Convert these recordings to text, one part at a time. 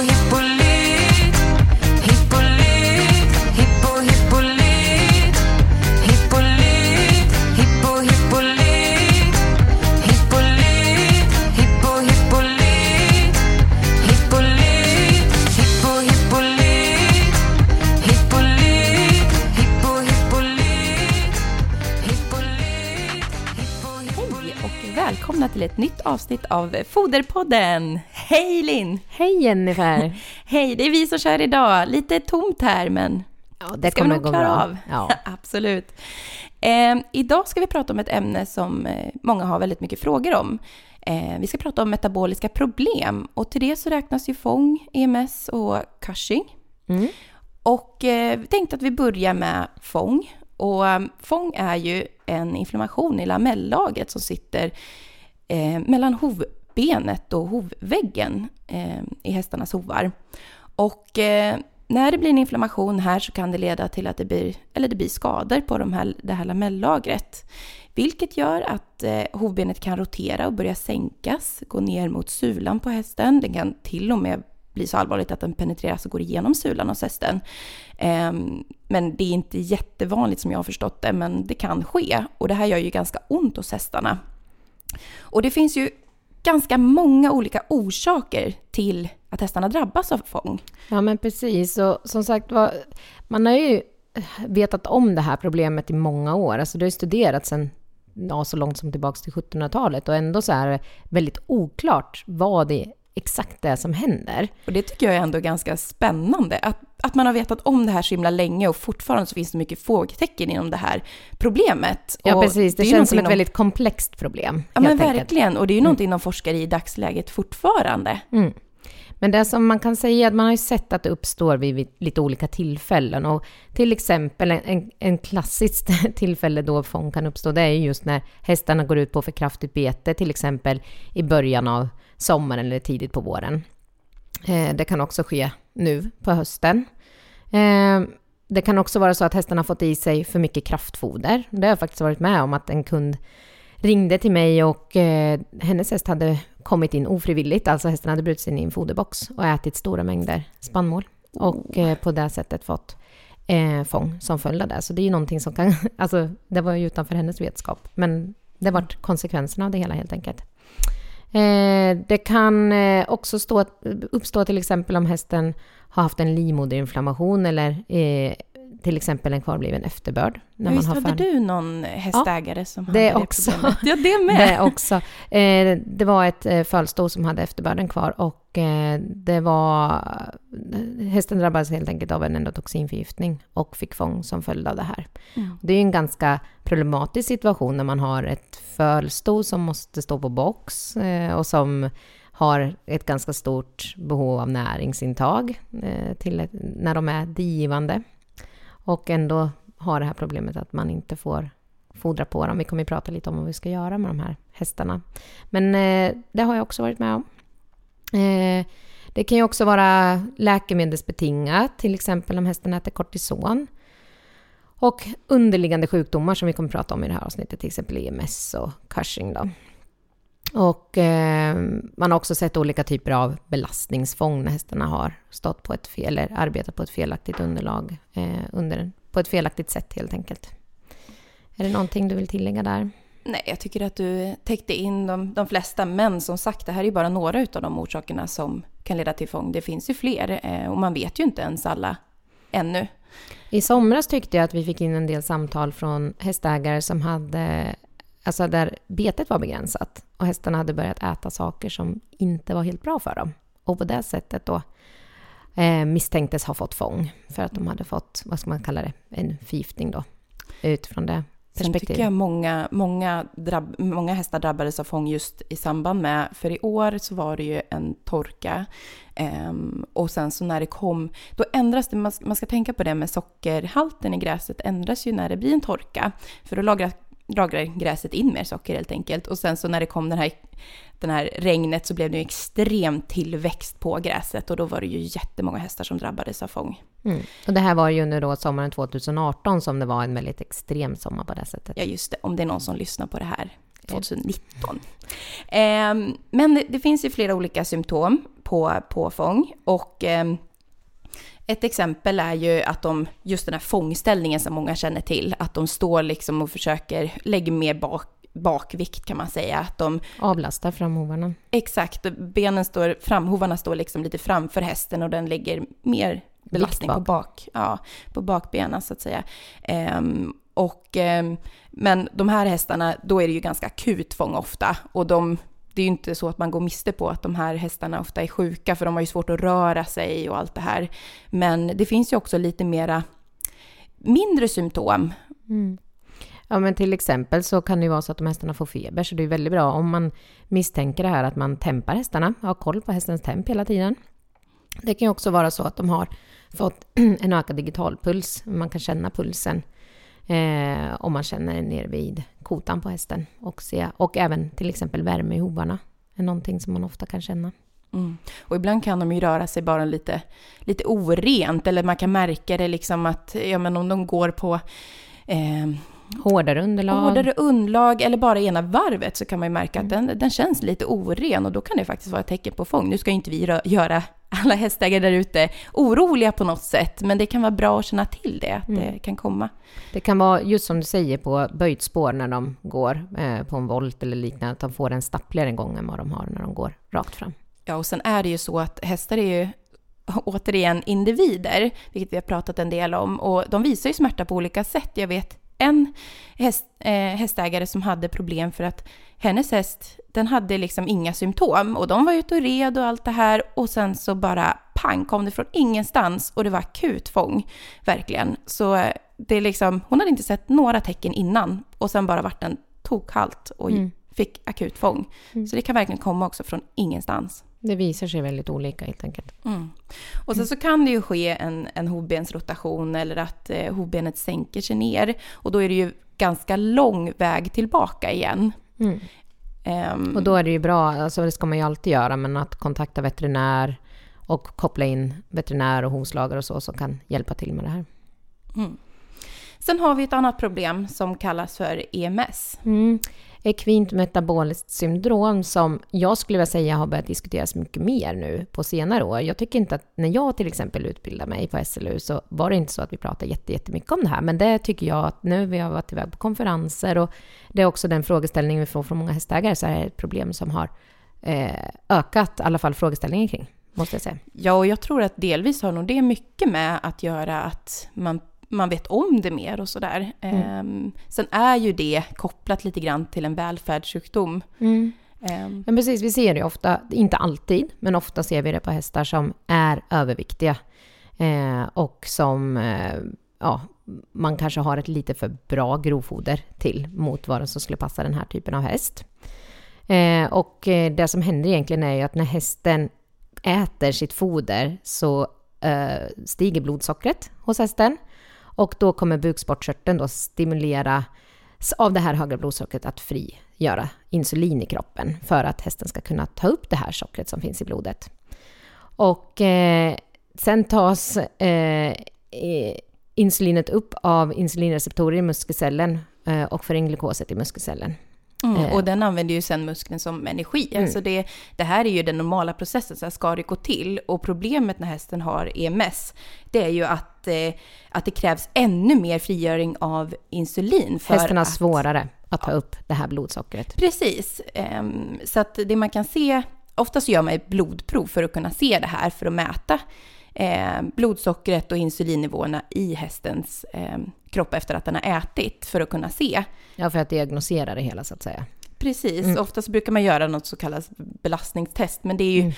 довгі avsnitt av Foderpodden! Hej Linn! Hej Jennifer! Hej, det är vi som kör idag. Lite tomt här men Ja, det ska vi nog klara bra. av. Ja. Absolut. Eh, idag ska vi prata om ett ämne som eh, många har väldigt mycket frågor om. Eh, vi ska prata om metaboliska problem och till det så räknas ju FONG, EMS och Cushing. Mm. Och eh, vi tänkte att vi börjar med FONG. Och eh, FONG är ju en inflammation i lamellagret som sitter eh, mellan hovbenet och hovväggen eh, i hästarnas hovar. Och eh, när det blir en inflammation här så kan det leda till att det blir, eller det blir skador på de här, det här lamellagret. Vilket gör att eh, hovbenet kan rotera och börja sänkas, gå ner mot sulan på hästen. Den kan till och med bli så allvarligt att den penetreras och går igenom sulan hos hästen. Eh, men det är inte jättevanligt som jag har förstått det, men det kan ske. Och det här gör ju ganska ont hos hästarna. Och det finns ju ganska många olika orsaker till att hästarna drabbas av fång. ja, men precis. Och som sagt var, man har ju vetat om det här problemet i många år. Alltså det har ju studerats sedan ja, så långt som tillbaka till 1700-talet och ändå så är det väldigt oklart vad det exakt är som händer. Och det tycker jag är ändå ganska spännande. Att, att man har vetat om det här så himla länge och fortfarande så finns det mycket frågetecken inom det här problemet. Ja, och precis. Det, ju känns som ett någonting väldigt komplext problem. Ja, men verkligen. Och det är ju någonting de forskar i i dagsläget fortfarande. Mm. Men det som man kan säga är att man har ju sett att det uppstår vid, lite olika tillfällen. Och till exempel en, en, klassiskt tillfälle då fång kan uppstå, det är ju just när hästarna går ut på för kraftigt bete, till exempel i början av sommaren eller tidigt på våren. Eh, det kan också ske nu på hösten. Eh, det kan också vara så att hästarna har fått i sig för mycket kraftfoder. Det har jag faktiskt varit med om att en kund ringde till mig och eh, hennes häst hade kommit in ofrivilligt, alltså hästen hade brutit sig in i en foderbox och ätit stora mängder spannmål och eh, på det sättet fått eh, fång som följd av det. Så det är ju någonting som kan, alltså det var ju utanför hennes vetskap, men det var konsekvenserna av det hela helt enkelt. Eh, det kan eh, också stå, uppstå till exempel om hästen har haft en livmoderinflammation eller eh, till exempel en kvarbliven efterbörd. När Visst man har hade du någon hästägare som det hade också. det problemet? Ja, det med. det också. Eh, det var ett eh, fölsto som hade efterbörden kvar och eh, det var... Hästen drabbades helt enkelt av en endotoxinförgiftning och fick fång som följd av det här. Mm. Det är ju en ganska problematisk situation när man har ett fölsto som måste stå på box eh, och som har ett ganska stort behov av näringsintag eh, till ett, när de är digivande. Och ändå har det här problemet att man inte får fodra på dem. Vi kommer att prata lite om vad vi ska göra med de här hästarna. Men eh, det har jag också varit med om. Eh, det kan ju också vara läkemedelsbetingat, till exempel om hästen äter kortison. Och underliggande sjukdomar som vi kommer prata om i det här avsnittet, till exempel EMS och Cushing. Då. Och eh, man har också sett olika typer av belastningsfång när hästarna har stått på ett fel, eller arbetat på ett felaktigt underlag, eh, under, på ett felaktigt sätt helt enkelt. Är det någonting du vill tillägga där? Nej, jag tycker att du täckte in de, de flesta. Men som sagt, det här är bara några av de orsakerna som kan leda till fång. Det finns ju fler eh, och man vet ju inte ens alla ännu. I somras tyckte jag att vi fick in en del samtal från hästägare som hade, alltså där betet var begränsat och hästarna hade börjat äta saker som inte var helt bra för dem. Och på det sättet då eh, misstänktes ha fått fång för att de hade fått, vad ska man kalla det, en förgiftning då utifrån det Sen tycker jag många, många, drabb, många hästar drabbades av fång just i samband med, för i år så var det ju en torka. Ehm, och sen så när det kom, då ändras det, man, man ska tänka på det med sockerhalten i gräset ändras ju när det blir en torka. För då lagrar, lagrar gräset in mer socker helt enkelt. Och sen så när det kom den här, den här regnet så blev det ju extrem tillväxt på gräset och då var det ju jättemånga hästar som drabbades av fång. Mm. Och det här var ju under då sommaren 2018 som det var en väldigt extrem sommar på det sättet. Ja, just det. Om det är någon som lyssnar på det här 2019. Ehm, men det, det finns ju flera olika symptom på, på fång. Och eh, ett exempel är ju att de, just den här fångställningen som många känner till, att de står liksom och försöker lägga mer bak, bakvikt kan man säga. Att de, Avlastar framhovarna. exakt, benen står, framhovarna står liksom lite framför hästen och den lägger mer belastning bak. på, bak, ja, på bakbenen så att säga. Ehm, och, ehm, men de här hästarna, då är det ju ganska akut fång ofta. Och de, det är ju inte så att man går miste på att de här hästarna ofta är sjuka, för de har ju svårt att röra sig och allt det här. Men det finns ju också lite mera mindre symptom. Mm. Ja, men till exempel så kan det ju vara så att de hästarna får feber, så det är väldigt bra om man misstänker det här att man tempar hästarna, har koll på hästens temp hela tiden. Det kan ju också vara så att de har fått en ökad digitalpuls, man kan känna pulsen eh, om man känner ner vid kotan på hästen och, se, och även till exempel värme i hovarna är någonting som man ofta kan känna. Mm. Och ibland kan de ju röra sig bara lite, lite orent, eller man kan märka det liksom att, ja men om de går på eh, Hårdare underlag. hårdare underlag eller bara ena varvet så kan man ju märka att den, den känns lite oren och då kan det faktiskt vara ett tecken på fång. Nu ska ju inte vi göra alla hästägare där ute oroliga på något sätt, men det kan vara bra att känna till det, att det kan komma. Det kan vara just som du säger på böjt spår när de går eh, på en volt eller liknande, att de får en stappligare gång än vad de har när de går rakt fram. Ja, och sen är det ju så att hästar är ju återigen individer, vilket vi har pratat en del om, och de visar ju smärta på olika sätt. Jag vet en häst, eh, hästägare som hade problem för att hennes häst, den hade liksom inga symptom och de var ute och red och allt det här och sen så bara pang kom det från ingenstans och det var akut fång, verkligen. Så eh, det är liksom, hon hade inte sett några tecken innan och sen bara vart den tokhalt och Mm. fick akut fång. Så det kan verkligen komma också från ingenstans. Det visar sig väldigt olika helt enkelt. Mm. Och sen så kan det ju ske en, en hovbensrotation eller att eh, hovbenet sänker sig ner. Och då är det ju ganska lång väg tillbaka igen. Mm. Ehm, Och då är det ju bra, alltså det ska man ju alltid göra, men att kontakta veterinär och koppla in veterinär och hovslagare och så, som kan hjälpa till med det här. mm. Sen har vi ett annat problem som kallas för EMS. Mm. Ekvint metaboliskt syndrom som jag skulle vilja säga har börjat diskuteras mycket mer nu på senare år. Jag tycker inte att när jag till exempel utbildade mig på SLU så var det inte så att vi pratade jätte- jättemycket om det här. Men det tycker jag att nu vi har varit iväg på konferenser och det är också den frågeställning vi får från många hästägare så är det ett problem som har eh, ökat, i alla fall frågeställningen kring, måste jag säga. Ja, och jag tror att delvis har nog det mycket med att göra att man, man vet om det mer och sådär. Ehm, sen är ju det kopplat lite grann till en välfärdssjukdom. Ehm, Men precis, vi ser det ofta, inte alltid, men ofta ser vi det på hästar som är överviktiga. Eh, och som, eh, ja, man kanske har ett lite för bra grovfoder till mot vad som skulle passa den här typen av häst. Och eh, det som händer egentligen är ju att när hästen äter sitt foder så eh, stiger blodsockret hos hästen. Och då kommer bukspottkörteln då stimulera av det här höga blodsockret att frigöra insulin i kroppen för att hästen ska kunna ta upp det här sockret som finns i blodet. Och eh, sen tas eh, eh, insulinet upp av insulinreceptorer i muskelcellen eh, och för in glukoset i muskelcellen. Mm, Eh. och den använder ju sen muskeln som energi. Mm. Alltså det, det här är ju den normala processen, så här ska det gå till. Och problemet när hästen har EMS, det är ju att, eh, att det krävs ännu mer frigöring av insulin. För Hästen har att, svårare att ta upp det här blodsockret. Precis. Ehm, så att det man kan se, oftast gör man ett blodprov för att kunna se det här, för att mäta eh, blodsockret och insulinnivåerna i hästens eh, kropp efter att den har ätit, för att kunna se. Ja, för att diagnosera det hela så att säga. Precis, Mm. oftast brukar man göra något så kallat belastningstest, men det är ju, Mm.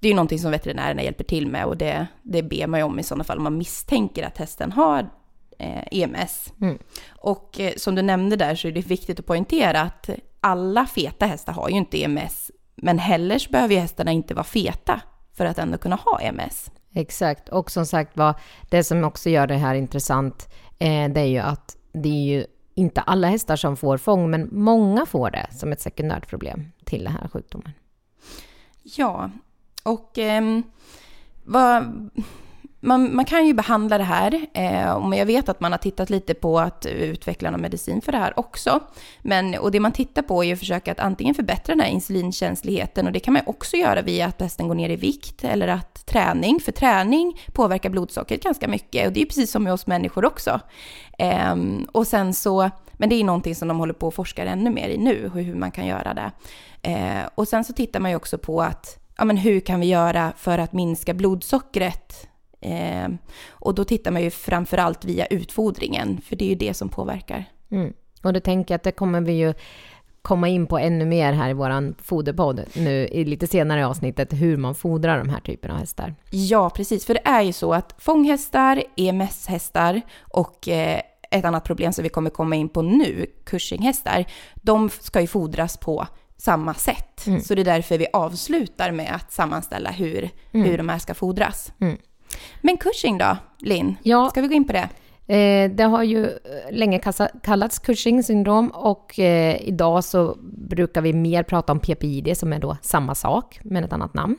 det är ju någonting som veterinärerna hjälper till med och det, det ber man ju om i sådana fall om man misstänker att hästen har eh, EMS. Mm. Och eh, som du nämnde där så är det viktigt att poängtera att alla feta hästar har ju inte EMS, men heller så behöver ju hästarna inte vara feta för att ändå kunna ha EMS. Exakt, och som sagt var, det som också gör det här intressant, eh, det är ju att det är ju inte alla hästar som får fång, men många får det som ett sekundärt problem till den här sjukdomen. Ja, och eh, vad, man, man kan ju behandla det här, eh, och jag vet att man har tittat lite på att utveckla någon medicin för det här också. Men, och det man tittar på är ju att försöka att antingen förbättra den här insulinkänsligheten, och det kan man också göra via att hästen går ner i vikt, eller att träning, för träning påverkar blodsockret ganska mycket, och det är ju precis som med oss människor också. Eh, och sen så, men det är någonting som de håller på att forska ännu mer i nu, hur man kan göra det. Eh, och sen så tittar man ju också på att ja, men hur kan vi göra för att minska blodsockret? Eh, och då tittar man ju framför allt via utfodringen, för det är ju det som påverkar. Mm. Och då tänker jag att det kommer vi ju komma in på ännu mer här i våran foderpodd nu i lite senare i avsnittet, hur man fodrar de här typerna av hästar. Ja, precis, för det är ju så att fånghästar, EMS-hästar och eh, ett annat problem som vi kommer komma in på nu, Cushinghästar, de ska ju fodras på samma sätt. Mm. Så det är därför vi avslutar med att sammanställa hur, Mm. hur de här ska fodras. Mm. Men Cushing då, Linn? Ja, Ska vi gå in på det? Eh, det har ju eh, länge kallats Cushing syndrom och eh, idag så brukar vi mer prata om PPID som är då samma sak men ett annat namn.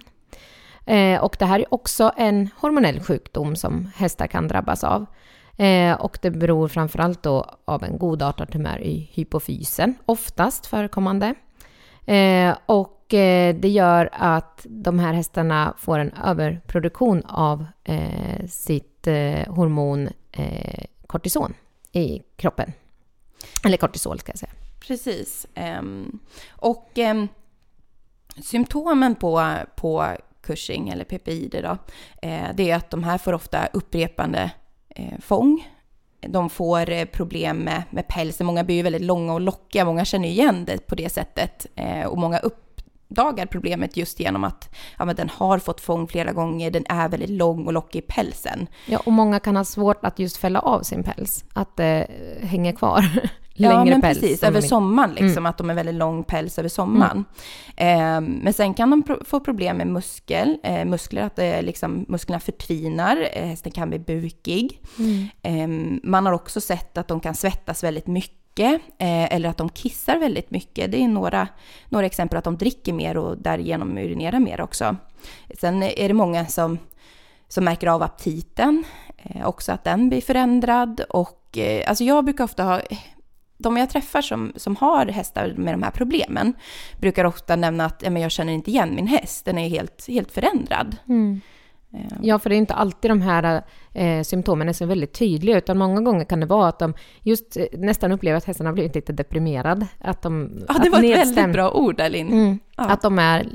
Och det här är också en hormonell sjukdom som hästar kan drabbas av. Och det beror framförallt då av en godartad tumör i hypofysen, oftast förekommande. Eh, och eh, det gör att de här hästarna får en överproduktion av eh, sitt eh, hormon eh, kortison i kroppen. Eller kortisol ska jag säga. Precis. Ehm, och ehm, symptomen på, på Cushing, eller PPID då, eh, det är att de här får ofta upprepande eh, fång. De får eh, problem med, med pälsen. Många blir ju väldigt långa och lockiga. Många känner igen det på det sättet. Eh, och många uppdagar problemet just genom att ja, men den har fått fång flera gånger. Den är väldigt lång och lockig i pälsen. Ja, och många kan ha svårt att just fälla av sin päls, att det eh, hänger kvar längre ja, men päls. precis. Över sommaren, liksom, Mm. att de är väldigt lång päls över sommaren. Eh, men sen kan de pro- få problem med muskel, eh, muskler, att är liksom, musklerna förtvinar, eh, hästen kan bli bukig. Mm. Eh, man har också sett att de kan svettas väldigt mycket, eh, eller att de kissar väldigt mycket. Det är några, några exempel att de dricker mer och därigenom urinerar mer också. Sen är det många som, som märker av aptiten, eh, också att den blir förändrad. Och, eh, alltså jag brukar ofta ha de jag träffar som, som har hästar med de här problemen brukar ofta nämna att ja, men jag känner inte igen min häst, den är helt, helt förändrad. Mm. Eh, Ja, för det är inte alltid de här eh, symptomen är så väldigt tydliga, utan många gånger kan det vara att de just eh, nästan upplever att hästen har blivit lite deprimerad. Att de... Ja, det var ett väldigt bra ord där Linn. Mm. Ja. Att de är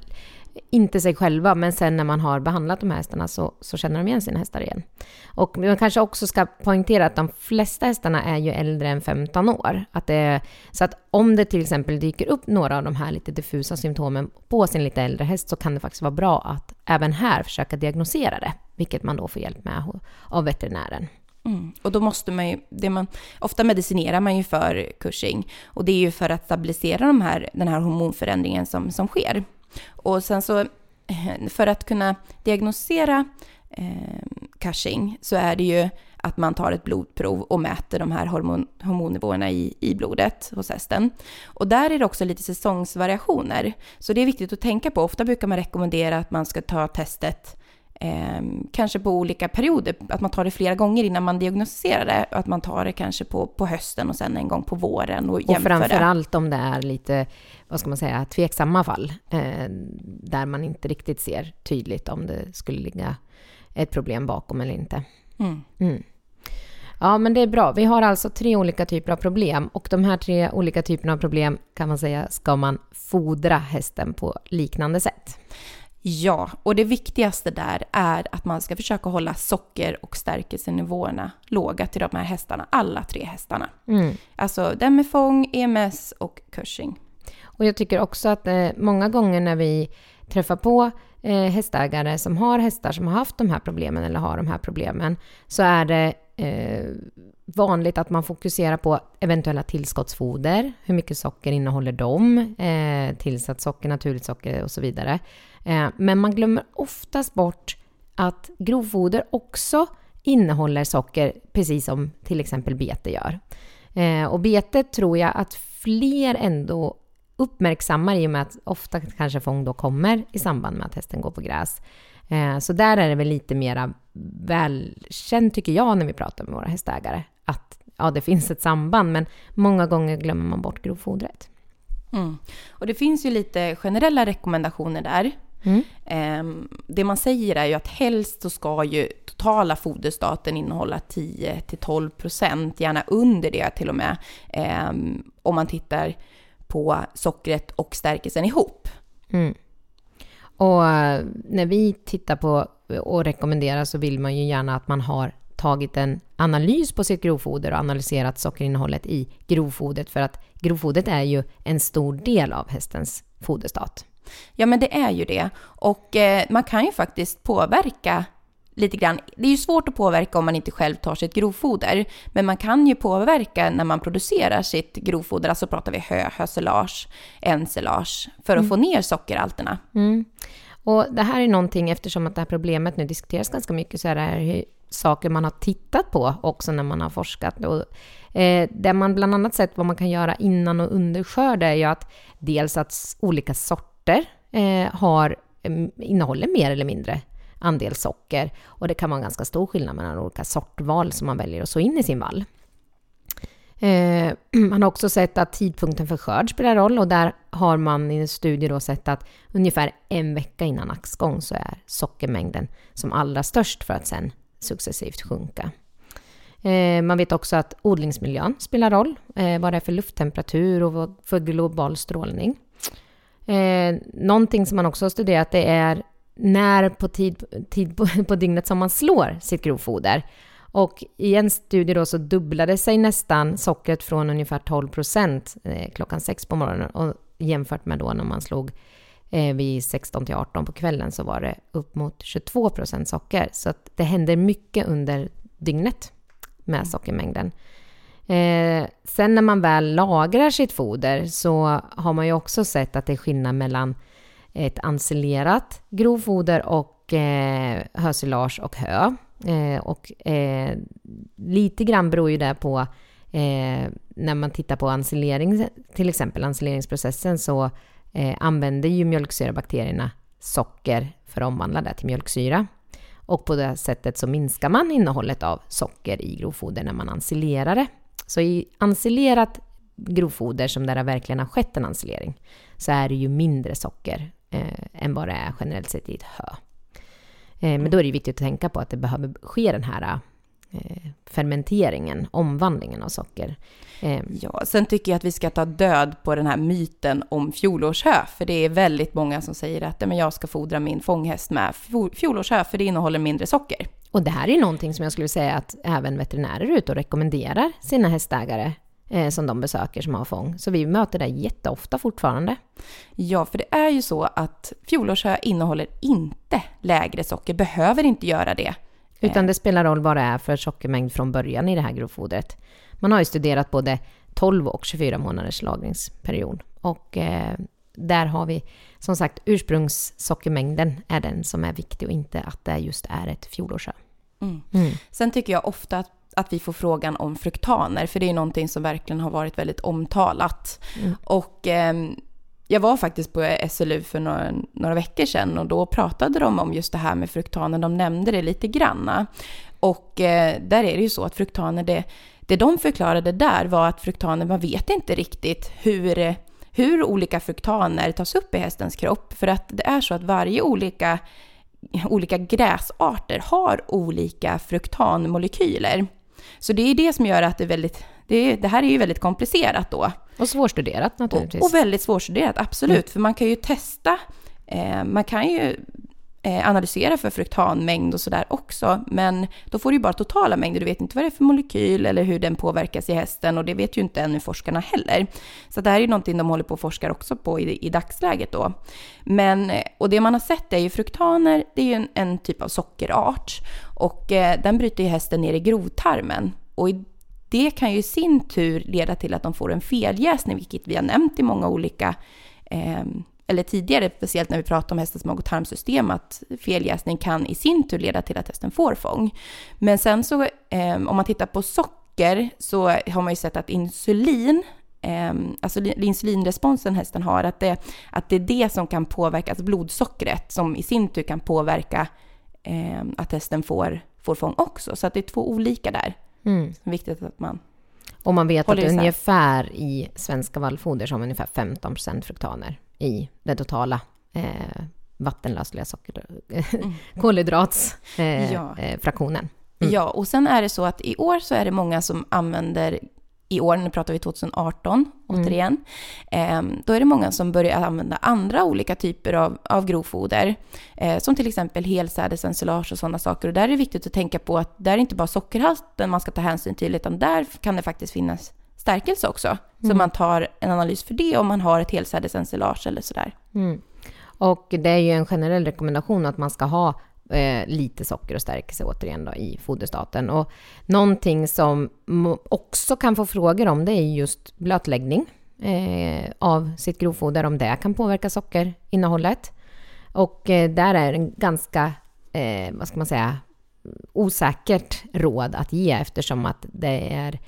inte sig själva, men sen när man har behandlat de här hästarna så, så känner de igen sina hästar igen. Och man kanske också ska poängtera att de flesta hästarna är ju äldre än 15 år. Att det, så att om det till exempel dyker upp några av de här lite diffusa symptomen på sin lite äldre häst så kan det faktiskt vara bra att även här försöka diagnosera det, vilket man då får hjälp med av veterinären. Mm. Och då måste man ju, det man, ofta medicinerar man ju för Cushing och det är ju för att stabilisera de här, den här hormonförändringen som, som sker. Och sen så, eh, för att kunna diagnosera eh, Cushing så är det ju att man tar ett blodprov och mäter de här hormon, hormonnivåerna i, i blodet hos hästen. Och där är det också lite säsongsvariationer. Så det är viktigt att tänka på. Ofta brukar man rekommendera att man ska ta testet eh, kanske på olika perioder, att man tar det flera gånger innan man diagnostiserar det. Att man tar det kanske på, på hösten och sen en gång på våren och Och jämför framför det. allt om det är lite, vad ska man säga, tveksamma fall. Eh, där man inte riktigt ser tydligt om det skulle ligga ett problem bakom eller inte. Mm. Mm. Ja, men det är bra. Vi har alltså tre olika typer av problem och de här tre olika typerna av problem kan man säga ska man fodra hästen på liknande sätt. Ja, och det viktigaste där är att man ska försöka hålla socker och stärkelsenivåerna låga till de här hästarna, alla tre hästarna. Mm. Alltså den med fång, EMS och Cushing. Och jag tycker också att eh, många gånger när vi träffar på eh, hästägare som har hästar som har haft de här problemen eller har de här problemen så är det eh, vanligt att man fokuserar på eventuella tillskottsfoder. Hur mycket socker innehåller de? Eh, tillsatt socker, naturligt socker och så vidare. Eh, men man glömmer oftast bort att grovfoder också innehåller socker, precis som till exempel bete gör. Eh, och bete tror jag att fler ändå uppmärksammar i och med att ofta kanske fång då kommer i samband med att hästen går på gräs. Eh, så där är det väl lite mera välkänt tycker jag när vi pratar med våra hästägare. Att ja, det finns ett samband men många gånger glömmer man bort grovfodret. Mm. Och det finns ju lite generella rekommendationer där. Mm. Ehm, det man säger är ju att helst så ska ju totala foderstaten innehålla 10-12 procent, gärna under det till och med, ehm, om man tittar på sockret och stärkelsen ihop. Mm. Och eh, när vi tittar på och rekommenderar så vill man ju gärna att man har tagit en analys på sitt grovfoder och analyserat sockerinnehållet i grovfodret för att grovfodret är ju en stor del av hästens foderstat. Ja, men det är ju det. Och eh, man kan ju faktiskt påverka lite grann. Det är ju svårt att påverka om man inte själv tar sitt grovfoder, men man kan ju påverka när man producerar sitt grovfoder, alltså pratar vi hö, hösilage, ensilage, för att få ner sockerhalterna. Mm. Och det här är någonting, eftersom att det här problemet nu diskuteras ganska mycket, så är det här saker man har tittat på också när man har forskat. Och, eh, det man bland annat sett vad man kan göra innan och under skörd är ju att dels att olika sorter eh, har, eh, innehåller mer eller mindre andel socker. Och det kan vara en ganska stor skillnad mellan olika sortval som man väljer att så in i sin vall. Eh, man har också sett att tidpunkten för skörd spelar roll och där har man i en studie då sett att ungefär en vecka innan axgång så är sockermängden som allra störst för att sen successivt sjunka. Eh, man vet också att odlingsmiljön spelar roll, eh, vad det är för lufttemperatur och för global strålning. Eh, någonting som man också har studerat det är när på tid, tid på, på dygnet som man slår sitt grovfoder. Och i en studie då så dubblade sig nästan sockret från ungefär 12 procent eh, klockan 6 på morgonen och jämfört med då när man slog eh, vid 16 till 18 på kvällen så var det upp mot 22 procent socker. Så att det händer mycket under dygnet med sockermängden. Eh, sen när man väl lagrar sitt foder så har man ju också sett att det är skillnad mellan ett ensilerat grovfoder och eh, hösilage och hö. Eh, och eh, lite grann beror ju det på eh, när man tittar på ensilering, till exempel ensileringsprocessen så eh, använder ju mjölksyrabakterierna socker för att omvandla det till mjölksyra. Och på det sättet så minskar man innehållet av socker i grovfoder när man ensilerar det. Så i ensilerat grovfoder som där det verkligen har skett en ensilering så är det ju mindre socker eh, än vad det är generellt sett i ett hö. Eh, men då är det viktigt att tänka på att det behöver ske den här eh, fermenteringen, omvandlingen av socker. Eh, Ja, sen tycker jag att vi ska ta död på den här myten om fjolårshö, för det är väldigt många som säger att "Ja, men jag ska fodra min fånghäst med fjo- fjolårshö, för det innehåller mindre socker. Och det här är någonting som jag skulle säga att även veterinärer är ute och rekommenderar sina hästägare eh, som de besöker som har fång. Så vi möter det jätteofta fortfarande. Ja, för det är ju så att fjolårshö innehåller inte lägre socker, behöver inte göra det. Utan det spelar roll vad det är för sockermängd från början i det här grovfodret. Man har ju studerat både 12 och 24 månaders lagringsperiod. Och eh, där har vi som sagt ursprungssockermängden är den som är viktig och inte att det just är ett fjolårshö. Mm. Mm. Sen tycker jag ofta att, att vi får frågan om fruktaner, för det är någonting som verkligen har varit väldigt omtalat. Mm. Och ehm, jag var faktiskt på SLU för några, några veckor sedan och då pratade de om just det här med fruktaner. De nämnde det lite granna. Och eh, där är det ju så att fruktaner, det, det de förklarade där var att fruktaner, man vet inte riktigt hur, hur olika fruktaner tas upp i hästens kropp. För att det är så att varje olika, olika gräsarter har olika fruktanmolekyler. Så det är det som gör att det är väldigt, det, det här är ju väldigt komplicerat då. Och svårstuderat naturligtvis. Och, och väldigt svårstuderat, absolut. För man kan ju testa, eh, man kan ju Eh, analysera för fruktanmängd och sådär också. Men då får du ju bara totala mängder. Du vet inte vad det är för molekyl eller hur den påverkas i hästen. Och det vet ju inte ännu forskarna heller. Så det här är ju någonting de håller på och forskar också på i, i dagsläget då. Men, eh, och det man har sett är ju fruktaner, det är ju en, en typ av sockerart. Och eh, den bryter ju hästen ner i grovtarmen. Och i det kan ju i sin tur leda till att de får en feljäsning, vilket vi har nämnt i många olika, eh, eller tidigare, speciellt när vi pratar om hästens mag och tarmsystem, att feljäsning kan i sin tur leda till att hästen får fång. Men sen så, eh, om man tittar på socker, så har man ju sett att insulin eh, alltså li- insulinresponsen hästen har, att det, att det är det som kan påverka, alltså blodsockret, som i sin tur kan påverka eh, att hästen får, får fång också. Så att det är två olika där. Mm. Viktigt att man... Och man vet att ungefär i svenska vallfoder så har man ungefär 15% fruktaner i den totala eh, vattenlösliga socker, kolhydratsfraktionen. Eh, Ja. eh. Mm. Ja, och sen är det så att i år så är det många som använder i år, nu pratar vi 2018 återigen, eh, då är det många som börjar använda andra olika typer av, av grovfoder, eh, som till exempel helsädesensilage och sådana saker. Och där är det viktigt att tänka på att där är inte bara sockerhalten man ska ta hänsyn till, utan där kan det faktiskt finnas stärkelse också. Så man tar en analys för det om man har ett helsädesensilage eller sådär. Mm. Och det är ju en generell rekommendation att man ska ha eh, lite socker och stärkelse återigen då, i foderstaten. Och någonting som också kan få frågor om det är just blötläggning eh, av sitt grovfoder, om det kan påverka sockerinnehållet. Och eh, där är en ganska, vad ska man säga, osäkert råd att ge eftersom att det är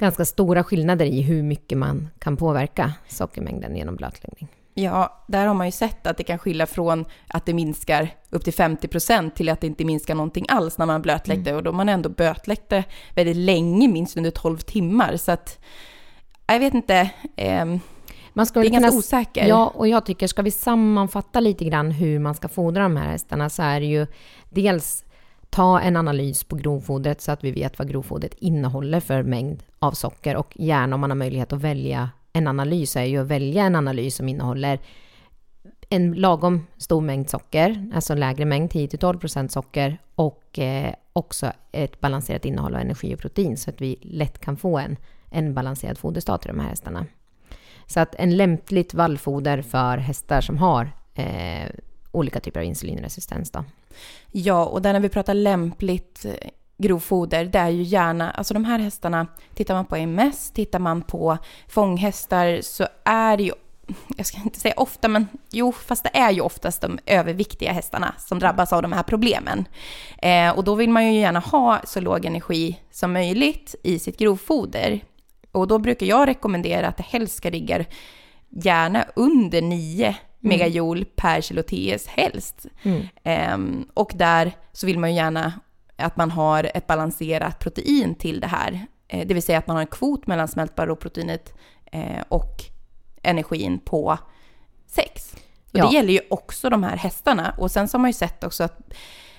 ganska stora skillnader i hur mycket man kan påverka sockermängden genom blötläggning. Ja, där har man ju sett att det kan skilja från att det minskar upp till 50% till att det inte minskar någonting alls när man blötläckte. Och då man ändå blötläckte väldigt länge, minst under 12 timmar. Så att, jag vet inte, ehm, Man ska det är ganska kunna- osäker. Ja, och jag tycker, ska vi sammanfatta lite grann hur man ska fodra de här hästarna så är det ju dels ta en analys på grovfodret så att vi vet vad grovfodret innehåller för mängd av socker och gärna om man har möjlighet att välja en analys är ju att välja en analys som innehåller en lagom stor mängd socker, alltså lägre mängd, 10-12% socker och eh, också ett balanserat innehåll av energi och protein så att vi lätt kan få en, en balanserad foderstat till de här hästarna. Så att en lämpligt vallfoder för hästar som har eh, olika typer av insulinresistens då. Ja, och där när vi pratar lämpligt eh, grovfoder, det är ju gärna, alltså de här hästarna, tittar man på MS, tittar man på fånghästar så är det ju, jag ska inte säga ofta, men jo, fast det är ju oftast de överviktiga hästarna som drabbas av de här problemen. Eh, och då vill man ju gärna ha så låg energi som möjligt i sitt grovfoder. Och då brukar jag rekommendera att det helst ska ligga gärna under 9 megajoule per kilo TS helst. Mm. Ehm, och där så vill man ju gärna att man har ett balanserat protein till det här. Eh, det vill säga att man har en kvot mellan smältbara råproteinet eh, och energin på 6. Och Ja. Det gäller ju också de här hästarna. Och sen så har man ju sett också att,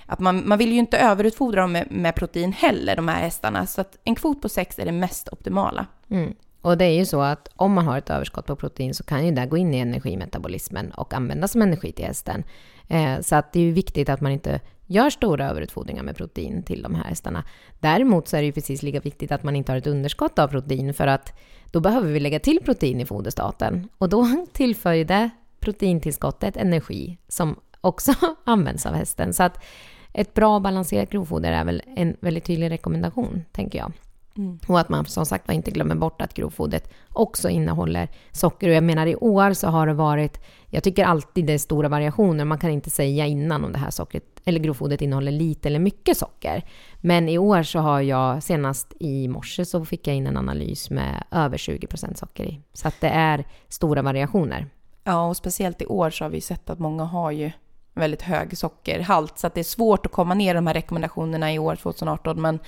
att man, man vill ju inte överutfodra dem med, med protein heller, de här hästarna. Så att en kvot på 6 är det mest optimala. Mm. Och det är ju så att om man har ett överskott på protein så kan ju det gå in i energimetabolismen och användas som energi till hästen. Eh, så att det är ju viktigt att man inte gör stora överutfodringar med protein till de här hästarna. Däremot så är det ju precis lika viktigt att man inte har ett underskott av protein för att då behöver vi lägga till protein i foderstaten och då tillför ju det proteintillskottet energi som också används av hästen. Så att ett bra balanserat grovfoder är väl en väldigt tydlig rekommendation, tänker jag. Mm. Och att man som sagt var inte glömmer bort att grovfodret också innehåller socker. Och jag menar i år så har det varit, jag tycker alltid det är stora variationer. Man kan inte säga innan om det här sockret, eller grovfodret innehåller lite eller mycket socker. Men i år så har jag, senast i morse så fick jag in en analys med över 20% socker i. Så att det är stora variationer. Ja, och speciellt i år så har vi sett att många har ju väldigt hög sockerhalt. Så att det är svårt att komma ner i de här rekommendationerna i år 2018. Men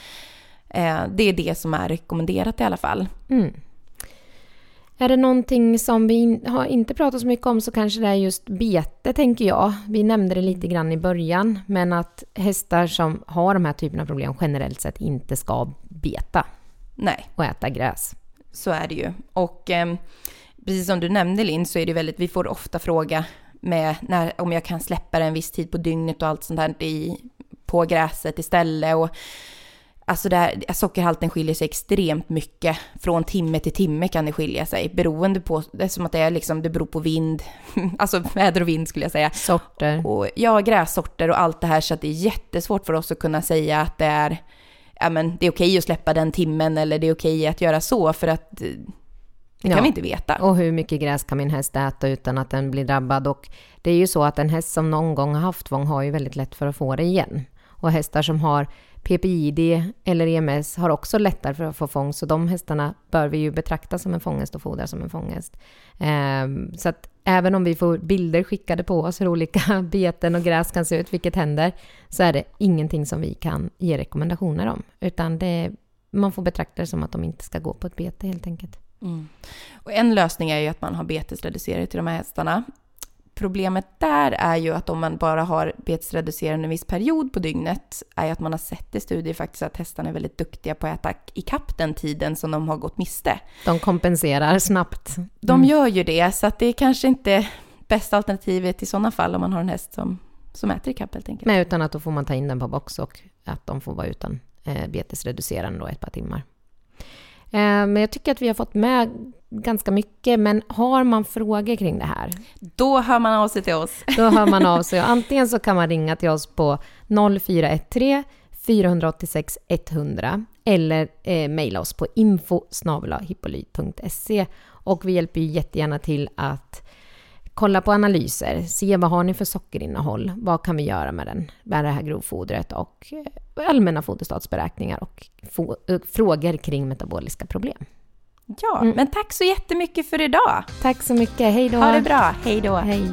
det är det som är rekommenderat i alla fall. Mm. Är det någonting som vi har inte pratat så mycket om så kanske det är just bete, tänker jag. Vi nämnde det lite grann i början, men att hästar som har de här typerna av problem generellt sett inte ska beta Nej, och äta gräs. så är det ju. Och eh, precis som du nämnde Linn så är det väldigt, vi får ofta fråga med när, om jag kan släppa det en viss tid på dygnet och allt sånt där i, på gräset istället. Och, alltså det här, sockerhalten skiljer sig extremt mycket. Från timme till timme kan det skilja sig. Beroende på, det är som att det, är liksom, det beror på vind, alltså väder och vind skulle jag säga. Sorter. Och ja, grässorter och allt det här så att det är jättesvårt för oss att kunna säga att det är, ja men det är okej att släppa den timmen eller det är okej att göra så för att eh, det kan Ja. vi inte veta. Och hur mycket gräs kan min häst äta utan att den blir drabbad? Och det är ju så att en häst som någon gång har haft tvång har ju väldigt lätt för att få det igen. Och hästar som har PPID eller EMS har också lättare för att få fångst, så de hästarna bör vi ju betrakta som en fångest och fodra som en fångest. Eh, så att även om vi får bilder skickade på oss hur olika beten och gräs kan se ut, vilket händer, så är det ingenting som vi kan ge rekommendationer om, utan det, man får betrakta det som att de inte ska gå på ett bete helt enkelt. Mm. Och en lösning är ju att man har betesreducerare till de här hästarna. Problemet där är ju att om man bara har betesreducerande en viss period på dygnet, är ju att man har sett i studier faktiskt att hästarna är väldigt duktiga på att äta ikapp den tiden som de har gått miste. De kompenserar snabbt. De gör ju det, så att det är kanske inte bästa alternativet i sådana fall om man har en häst som, som äter ikapp helt enkelt. Men utan att då får man ta in den på box och att de får vara utan eh, betesreducerande då ett par timmar. Eh, men jag tycker att vi har fått med ganska mycket, men har man frågor kring det här, Då hör man av sig till oss. då hör man av sig. Antingen så kan man ringa till oss på 0413 486 100 eller eh, mejla oss på info och vi hjälper ju jättegärna till att kolla på analyser, se vad har ni för sockerinnehåll, vad kan vi göra med, den, med det här grovfodret och eh, allmänna foderstatsberäkningar och få, eh, frågor kring metaboliska problem. Ja, men tack så jättemycket för idag. Tack så mycket, hej då! Ha det bra. Hej då. Hej!